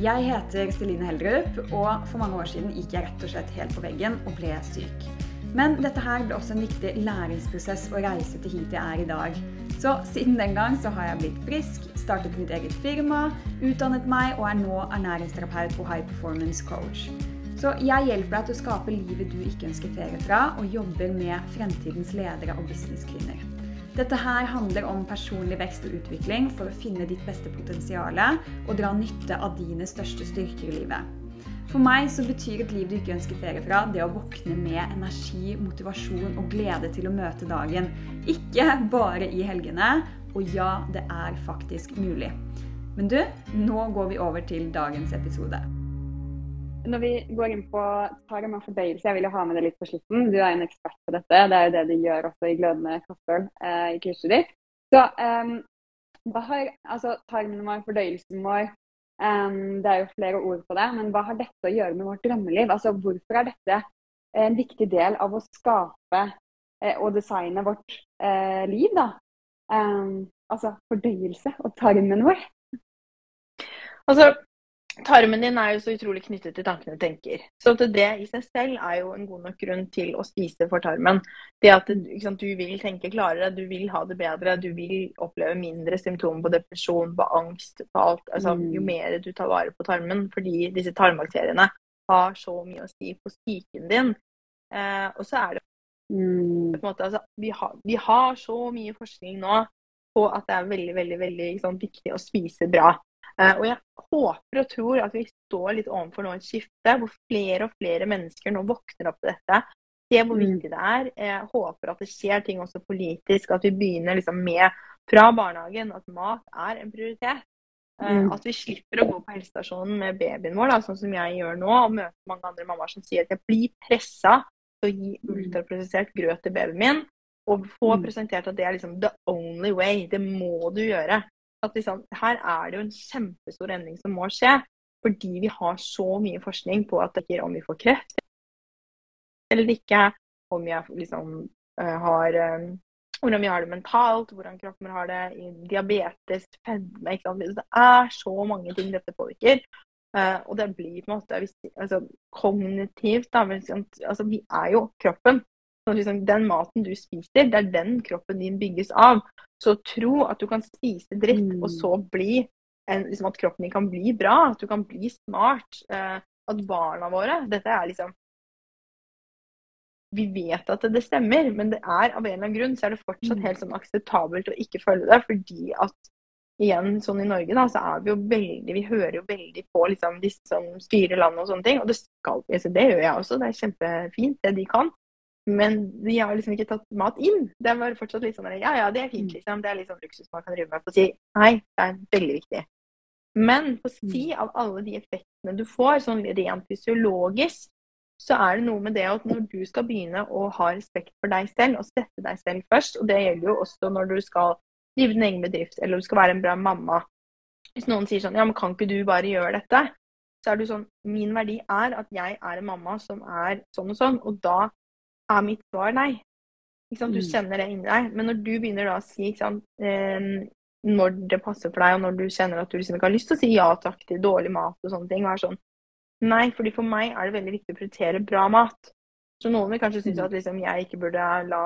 Jeg heter Celine Heldrup, og for mange år siden gikk jeg rett og slett helt på veggen og ble syk. Men dette her ble også en viktig læringsprosess å reise til hit jeg er i dag. Så siden den gang så har jeg blitt frisk, startet mitt eget firma, utdannet meg og er nå ernæringsterapeut og high performance coach. Så jeg hjelper deg til å skape livet du ikke ønsker ferie fra, og jobber med fremtidens ledere og businesskvinner. Dette her handler om personlig vekst og utvikling for å finne ditt beste potensial og dra nytte av dine største styrker i livet. For meg så betyr et liv du ikke ønsker ferie fra, det å våkne med energi, motivasjon og glede til å møte dagen. Ikke bare i helgene. Og ja, det er faktisk mulig. Men du, nå går vi over til dagens episode når vi går inn på tarm og fordøyelse, jeg vil jo ha med det litt på slutten. Du er en ekspert på dette. Det er jo det du gjør også i Glødende kosthold eh, i kurset ditt. Så um, hva har altså tarmen vår, fordøyelsen vår um, Det er jo flere ord på det, men hva har dette å gjøre med vårt drømmeliv? Altså hvorfor er dette en viktig del av å skape eh, og designe vårt eh, liv, da? Um, altså fordøyelse og tarmen vår. Altså, tarmen din er jo så utrolig knyttet til tankene du tenker. Så det i seg selv er jo en god nok grunn til å spise for tarmen. Det at sant, du vil tenke klarere, du vil ha det bedre, du vil oppleve mindre symptomer på depresjon, på angst, på alt. Altså, jo mm. mer du tar vare på tarmen, fordi disse tarmbakteriene har så mye å si på psyken din. Eh, og så er det mm. på en måte, altså, vi, har, vi har så mye forskning nå på at det er veldig veldig, veldig sant, viktig å spise bra. Eh, og jeg håper og tror at vi står litt overfor nå et skifte hvor flere og flere mennesker nå våkner opp til dette. Se hvor mm. viktig det er. Jeg håper at det skjer ting også politisk. At vi begynner liksom med fra barnehagen at mat er en prioritet. Eh, mm. At vi slipper å gå på helsestasjonen med babyen vår, da, sånn som jeg gjør nå, og møter mange andre mammaer som sier at jeg blir pressa til å gi mm. ultraprosessert grøt til babyen min. Og få presentert at det er liksom the only way. Det må du gjøre at liksom, her er det jo en kjempestor endring som må skje. Fordi vi har så mye forskning på at det ikke om vi får kreft eller ikke, om vi liksom, uh, har um, hvordan vi har det mentalt, hvordan kroppen har det, diabetes, fedme Det er så mange ting dette påvirker. Uh, og det blir på en måte altså, kognitivt da, altså, Vi er jo kroppen. Liksom, den maten du spiser, det er den kroppen din bygges av. Så tro at du kan spise dritt, mm. og så bli en, liksom at kroppen din kan bli bra, at du kan bli smart. Eh, at barna våre Dette er liksom Vi vet at det stemmer, men det er av en eller annen grunn så er det fortsatt mm. helt sånn akseptabelt å ikke følge det. Fordi at igjen, sånn i Norge, da, så er vi jo veldig Vi hører jo veldig på liksom, disse som styrer landet og sånne ting. Og det skal vi, så Det gjør jeg også. Det er kjempefint, det de kan. Men de har liksom ikke tatt mat inn. Det er bare fortsatt litt sånn ja ja, det er fint, mm. liksom. Det er litt sånn luksus man kan rive med på å si. Nei, det er veldig viktig. Men på si mm. av alle de effektene du får, sånn rent fysiologisk, så er det noe med det at når du skal begynne å ha respekt for deg selv og sette deg selv først, og det gjelder jo også når du skal drive din egen bedrift eller du skal være en bra mamma Hvis noen sier sånn Ja, men kan ikke du bare gjøre dette? Så er det sånn Min verdi er at jeg er en mamma som er sånn og sånn, og da er mitt svar nei. Du mm. kjenner det inni deg. Men når du begynner da å si sant, eh, når det passer for deg, og når du kjenner at du liksom ikke har lyst til å si ja takk til dårlig mat og sånne ting, er sånn Nei, fordi for meg er det veldig viktig å prioritere bra mat. Så noen vil kanskje synes mm. at liksom, jeg ikke burde la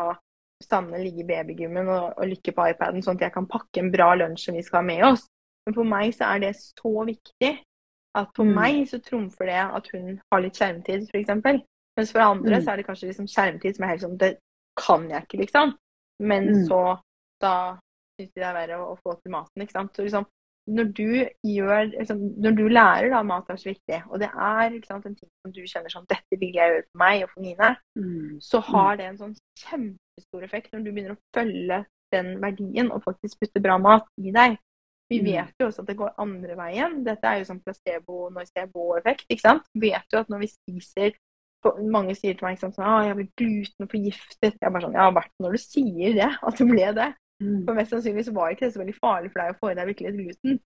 Sanne ligge i babygymmen og, og lykke på iPaden, sånn at jeg kan pakke en bra lunsj som vi skal ha med oss. Men for meg så er det så viktig at for mm. meg så trumfer det at hun har litt skjermtid, f.eks. Mens for andre mm. så er det kanskje liksom skjermtid som er helt sånn Det kan jeg ikke, liksom. Men mm. så da syns de det er verre å, å, få til maten, ikke sant. Så liksom når du gjør liksom, Når du lærer da mat er så viktig, og det er ikke sant, en ting som du kjenner sånn Dette vil jeg gjøre for meg og for mine, mm. så har det en sånn kjempestor effekt når du begynner å følge den verdien og faktisk putte bra mat i deg. Vi mm. vet jo også at det går andre veien. Dette er jo sånn placebo-nocebo-effekt. ikke sant? Vi vet jo at når vi spiser mange sier til meg sånn at jeg blir glutenforgiftet. Jeg er bare sånn, ja, hvert når du sier det, at du ble det. Mm. For mest sannsynlig så var ikke det så veldig farlig for deg å få i deg virkelig gluten.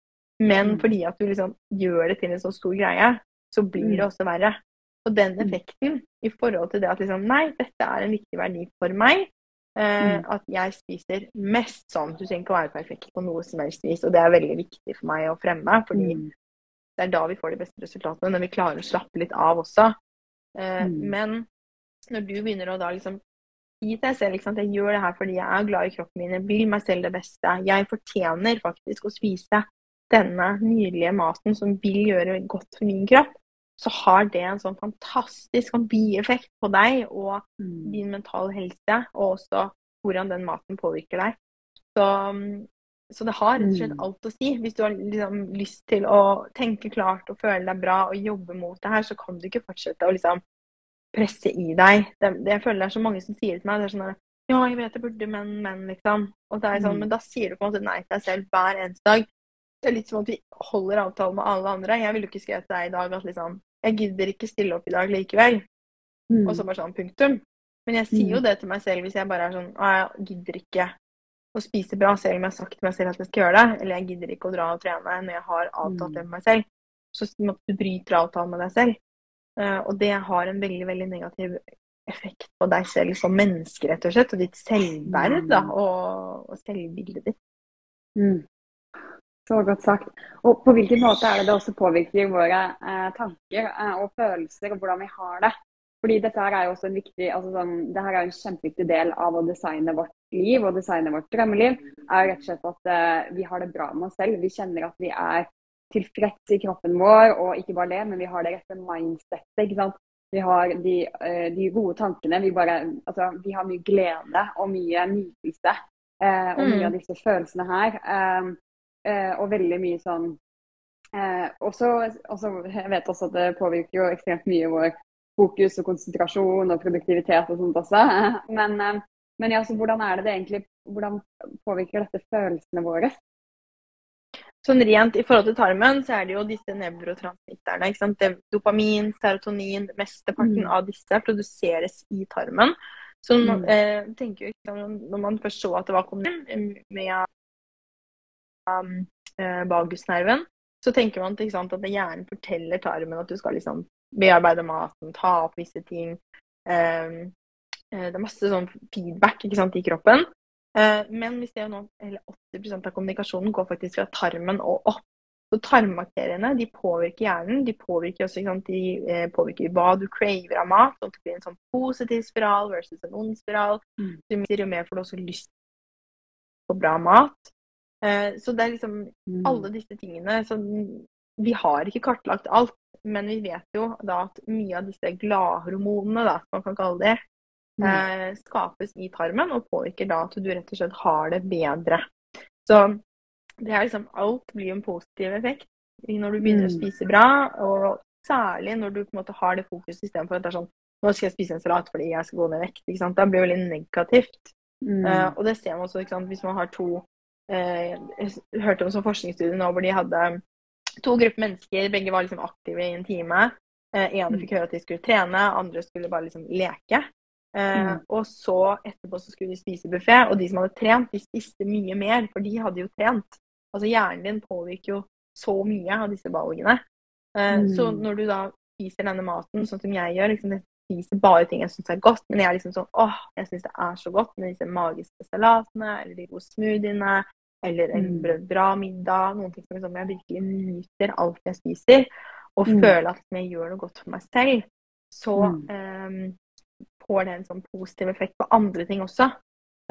Men mm. fordi at du liksom gjør det til en så stor greie, så blir det mm. også verre. Og den mm. effekten i forhold til det at liksom, nei, dette er en viktig verdi for meg. Eh, mm. At jeg spiser mest sånn. Du trenger ikke å være perfekt på noe som helst vis. Og det er veldig viktig for meg å fremme. fordi det er da vi får de beste resultatene. Når vi klarer å slappe litt av også. Eh, mm. Men når du begynner å da liksom gi deg selv liksom, at jeg gjør det her fordi jeg er glad i kroppen min, jeg vil meg selv det beste, jeg fortjener faktisk å spise denne nydelige maten som vil gjøre godt for min kropp, så har det en sånn fantastisk sånn bieffekt på deg og mm. din mentale helse, og også hvordan den maten påvirker deg. Så, så det har rett og slett mm. alt å si. Hvis du har liksom lyst til å tenke klart og føle deg bra og jobbe mot det her, så kan du ikke fortsette å liksom presse i deg. Det, det, jeg føler det er så mange som sier til meg. det er sånn Ja, jeg vet jeg burde, men, men, liksom. Og det er sånn, mm. Men da sier du på en måte nei til deg selv hver eneste dag. Det er litt som at vi holder avtalen med alle andre. Jeg ville jo ikke skrevet til deg i dag at liksom Jeg gidder ikke stille opp i dag likevel. Mm. Og så bare sånn punktum. Men jeg sier jo mm. det til meg selv hvis jeg bare er sånn Å, jeg gidder ikke å spise bra selv om jeg har sagt til meg selv at jeg skal gjøre det. Eller jeg gidder ikke å dra og trene når jeg har avtalt mm. det med meg selv. Så måtte du bryter avtalen med deg selv. Uh, og det har en veldig, veldig negativ effekt på deg selv som menneske, rett og slett. Og ditt selvverd da, mm. og, og selvbildet ditt. Mm. Så godt sagt. Og på hvilken måte er det det også påvirker våre eh, tanker eh, og følelser og hvordan vi har det? Fordi dette her er jo også en viktig, altså sånn, det her er en kjempeviktig del av å designe vårt liv og designe vårt drømmeliv. er rett og slett at eh, vi har det bra med oss selv. Vi kjenner at vi er tilfreds i kroppen vår, og ikke bare det, men vi har det rette mindsettet. ikke sant? Vi har de, eh, de gode tankene. Vi, bare, altså, vi, har mye glede og mye nytelse. Eh, og mye mm. av disse følelsene her. Um, Eh, og veldig mye sånn eh, også, også, Jeg vet også at det påvirker jo ekstremt mye vår fokus og konsentrasjon og produktivitet og sånt også. Men, eh, men ja, så hvordan er det det egentlig Hvordan påvirker dette følelsene våre? Sånn rent i forhold til tarmen, så er det jo disse nevrotransmitterne. ikke sant? Dopamin, serotonin, mesteparten mm. av disse produseres i tarmen. Så mm. eh, tenker jo, Når man først så at det var kommet med um, vagusnerven, så tenker man sant, at hjernen forteller tarmen at du skal liksom bearbeide maten, ta opp visse ting. Eh, eh det er masse sånn feedback sant, i kroppen. Eh, men vi ser nå eller 80% av kommunikasjonen går faktisk fra tarmen og opp. Så tarmbakteriene de påvirker hjernen. De påvirker også sant, de, eh, påvirker hva du craver av mat. Sånn at det blir en sånn positiv spiral versus en ond spiral. Mm. Jo mer for du også lyst på bra mat. Eh, så det er liksom mm. alle disse tingene så Vi har ikke kartlagt alt, men vi vet jo da at mye av disse gladhormonene, da, som man kan kalle det. Eh, skapes i tarmen og påvirker da at du rett og slett har det bedre. Så det er liksom Alt blir en positiv effekt når du begynner mm. å spise bra, og særlig når du på en måte har det fokuset istedenfor at det er sånn nå skal jeg spise en salat fordi jeg skal gå ned vekt. ikke sant? Det blir veldig negativt. Mm. Eh, og det ser man også ikke sant? hvis man har to Eh, jeg hørte om sånn forskningsstudie nå hvor de hadde to grupper mennesker. Begge var liksom aktive i en time. Eh, ene fikk høre at de skulle trene, andre skulle bare liksom leke. Eh, mm. Og så etterpå så skulle de spise buffé, og de som hadde trent, de spiste mye mer, for de hadde jo trent. Altså Hjernen din påvirker jo så mye av disse valgene. Eh, mm. Så når du da spiser denne maten sånn som jeg gjør, liksom, spiser bare ting jeg syns er godt. Men jeg er liksom sånn åh, jeg syns det er så godt med disse magiske salatene eller de gode smoothiene eller en mm. bra middag. Noen ting som liksom, jeg virkelig nyter alt jeg spiser. Og mm. føler at jeg gjør noe godt for meg selv. Så mm. um, får det en sånn positiv effekt på andre ting også.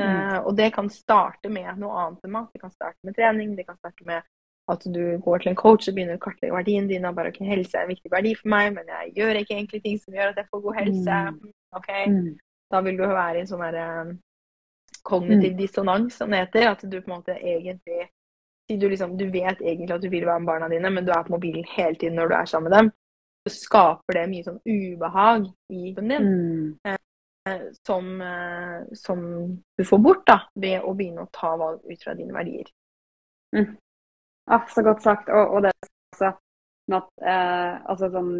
Uh, og det kan starte med noe annet enn mat. Det kan starte med trening. Det kan starte med at du går til en coach og begynner å kartlegge verdiene dine. og bare, ok, Helse er en viktig verdi for meg, men jeg gjør ikke egentlig ting som gjør at jeg får god helse. Mm. ok, mm. Da vil du være i en sånn der, kognitiv mm. dissonans, som det heter. At du på en måte egentlig du, liksom, du vet egentlig at du vil være med barna dine, men du er på mobilen hele tiden når du er sammen med dem. Så skaper det mye sånn ubehag i kroppen din. Mm. Eh, som, eh, som, du får bort da, ved å begynne å ta valg ut fra dine verdier. Mm. Ah, så godt sagt. Og, og det også at eh, altså sånn,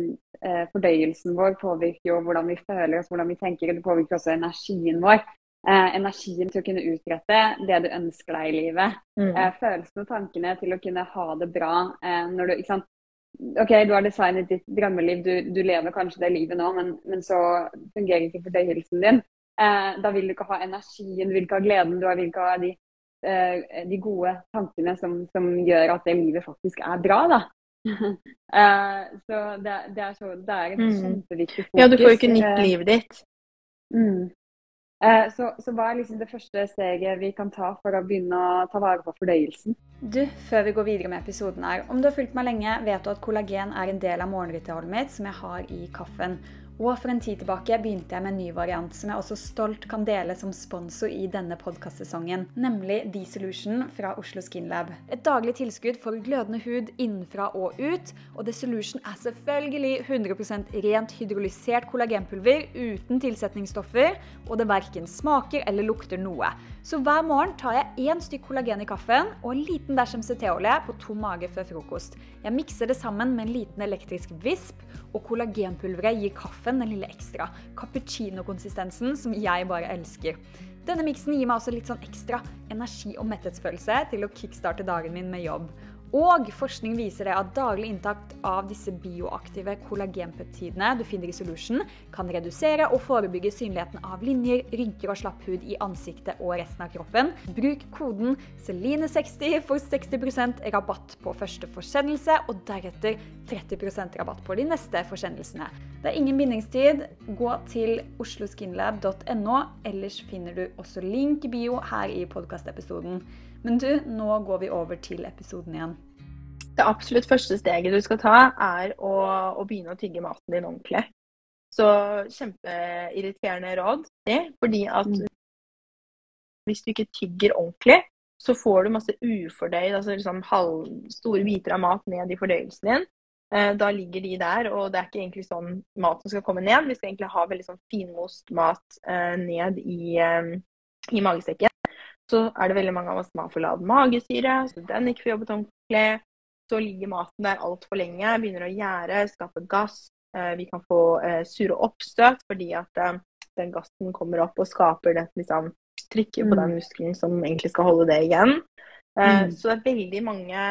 eh, Fordøyelsen vår påvirker jo hvordan vi føler oss, hvordan vi tenker. Det påvirker også energien vår. Eh, energien til å kunne utrette det du ønsker deg i livet. Mm. Eh, følelsene og tankene til å kunne ha det bra. Når du, ikke sant? OK, du har designet ditt drømmeliv, du, du lever kanskje det livet nå, men, men så fungerer ikke fordøyelsen din. Eh, da vil du ikke ha energien, du vil ikke ha gleden, du vil ikke ha de Eh, de gode tankene som, som, gjør at det livet faktisk er bra. da. eh, så det, det, er så, det er et mm. kjempeviktig fokus. Ja, du får jo ikke nytt livet ditt. Mm. Uh, så, så, hva er liksom det første steget vi kan ta for å begynne å ta vare på fordøyelsen? Du, før vi går videre med episoden her. Om du har fulgt meg lenge, vet du at kollagen er en del av morgenritualet mitt som jeg har i kaffen. Og for en tid tilbake begynte jeg med en ny variant som jeg også stolt kan dele som sponsor i denne podkastsesongen, nemlig D-Solution fra Oslo Skin Lab. Et daglig tilskudd for glødende hud innenfra og ut. Og D-Solution er selvfølgelig 100% rent hydrolysert kollagenpulver uten tilsetningsstoffer, og det verken smaker eller lukter noe. Så hver morgen tar jeg én stykk kollagen i kaffen og en liten dæsj MCT-olje på tom mage før frokost. Jeg mikser det sammen med en liten elektrisk visp, og kollagenpulveret gir kaffen den lille ekstra cappuccino-konsistensen som jeg bare elsker. Denne miksen gir meg også litt sånn ekstra energi og metthetsfølelse til å kickstarte dagen min med jobb. Og forskning viser det at daglig inntak av disse bioaktive kollagenpeptidene du finner i Solution, kan redusere og forebygge synligheten av linjer, rynker og slapp hud i ansiktet og resten av kroppen. Bruk koden Celine60 for 60% rabatt på første forsendelse, og deretter 30% rabatt på de neste forsendelsene. Det er ingen bindingstid. Gå til osloskinlab.no, ellers finner du også link bio her i podkastepisoden. Men du, nå går vi over til episoden igjen. Det absolutt første steget du skal ta, er å, å begynne å tygge maten din ordentlig. Så kjempeirriterende råd, det. Fordi at mm. hvis du ikke tygger ordentlig, så får du masse ufordøyd, altså liksom halv, store biter av mat ned i fordøyelsen din. Eh, da ligger de der, og det er ikke egentlig sånn maten skal komme ned. Vi skal egentlig ha veldig sånn finmost mat eh, ned i, eh, i magesekken så er det veldig mange av oss som har for lav magesyre, så den ikke får jobbet ordentlig. Så ligger maten der altfor lenge, begynner å gjære, skape gass. Eh, vi kan få eh, sure oppstøt fordi at eh, den gassen kommer opp og skaper det liksom, trykket på mm. den muskelen som egentlig skal holde det igjen. Mm. Så det er veldig mange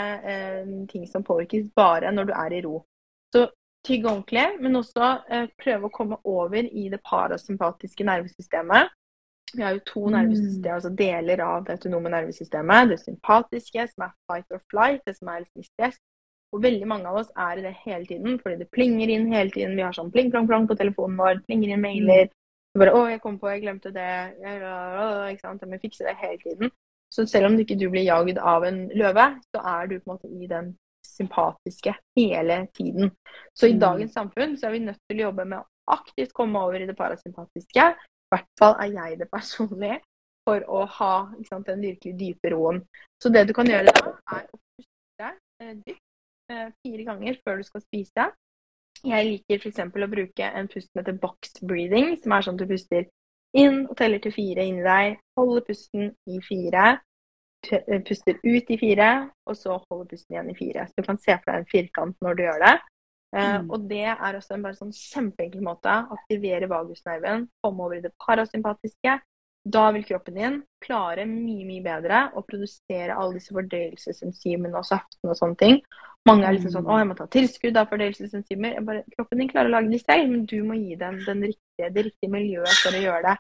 ting som påvirkes bare når du er i ro. Så tygg ordentlig, men også prøve å komme over i det parasympatiske nervesystemet. Vi har jo to mm. nervesystemer, altså deler av det autonome nervesystemet. Det sympatiske, som er fight or flight, det som er liksom stress. Og veldig mange av oss er i det hele tiden, fordi det plinger inn hele tiden. Vi har sånn pling, plong, plong på telefonen vår, plinger inn mailer. Så bare 'Å, jeg kom på, jeg glemte det.' ikke sant? Må fikse det hele tiden. Så selv om du ikke du blir jagd av en løve, så er du på en måte i den sympatiske hele tiden. Så i mm. dagens samfunn så er vi nødt til å jobbe med å aktivt komme over i det parasympatiske hvert fall er jeg det personlig, for å ha sant, den virkelig dype roen. Så det du kan gjøre da, er å puste eh, dypt eh, fire ganger før du skal spise. Jeg liker f.eks. å bruke en pust som heter box breathing, som er sånn at du puster inn og teller til fire inni deg. Holder pusten i fire. Eh, puster ut i fire, og så holder pusten igjen i fire. Så du kan se for deg en firkant når du gjør det. Uh, mm. Og det er også en bare sånn kjempeenkel måte å aktivere vagusnerven, komme over i det parasympatiske. Da vil kroppen din klare mye mye bedre å produsere alle disse fordøyelsesenzymene og saftene og sånne ting. Mange er liksom sånn å, jeg må ta tilskudd av fordøyelsesenzymer. Bare, kroppen din klarer å lage de selv, men du må gi dem den riktige, det riktige miljøet for å gjøre det.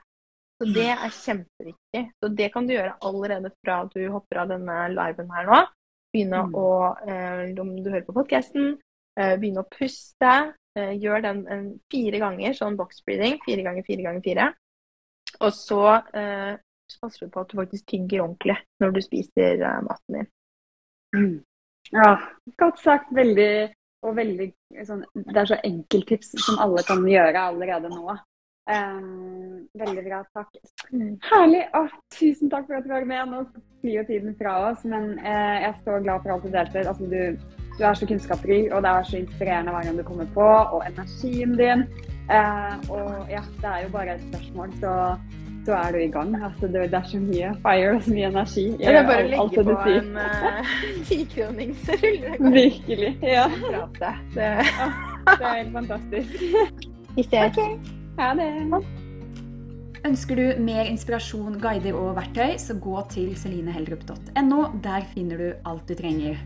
Så det er kjempeviktig. Så det kan du gjøre allerede fra du hopper av denne liven her nå. Begynne mm. å, eh, om du hører på podkasten, Eh, begynne å puste. Eh, gjør den fire ganger, sånn box breathing. Fire ganger fire ganger fire. Og så eh, passer du på at du faktisk tygger ordentlig når du spiser maten din. Mm. Ja, godt sagt. Veldig og veldig sånn, Det er så enkelttips som alle kan gjøre allerede nå. Um, veldig bra, takk. Mm. Herlig. Å, tusen takk for at du var med. Nå flyr jo tiden fra oss, men uh, jeg er så glad for alt du delte. Altså, du du er så kunnskapsrik, og det er så inspirerende hver gang du kommer på, og energien din. Eh, og ja, det er jo bare et spørsmål, så, så er du i gang. Altså, det, det, er så mye fire og så mye energi. I, det er bare å legge på en uh, tikroning, så ruller det godt. Virkelig. Ja. Det. Det, det er helt fantastisk. Vi ses. Okay. Ha det. Ønsker du mer inspirasjon, guider og verktøy, så gå til selineheldrup.no. Der finner du alt du trenger.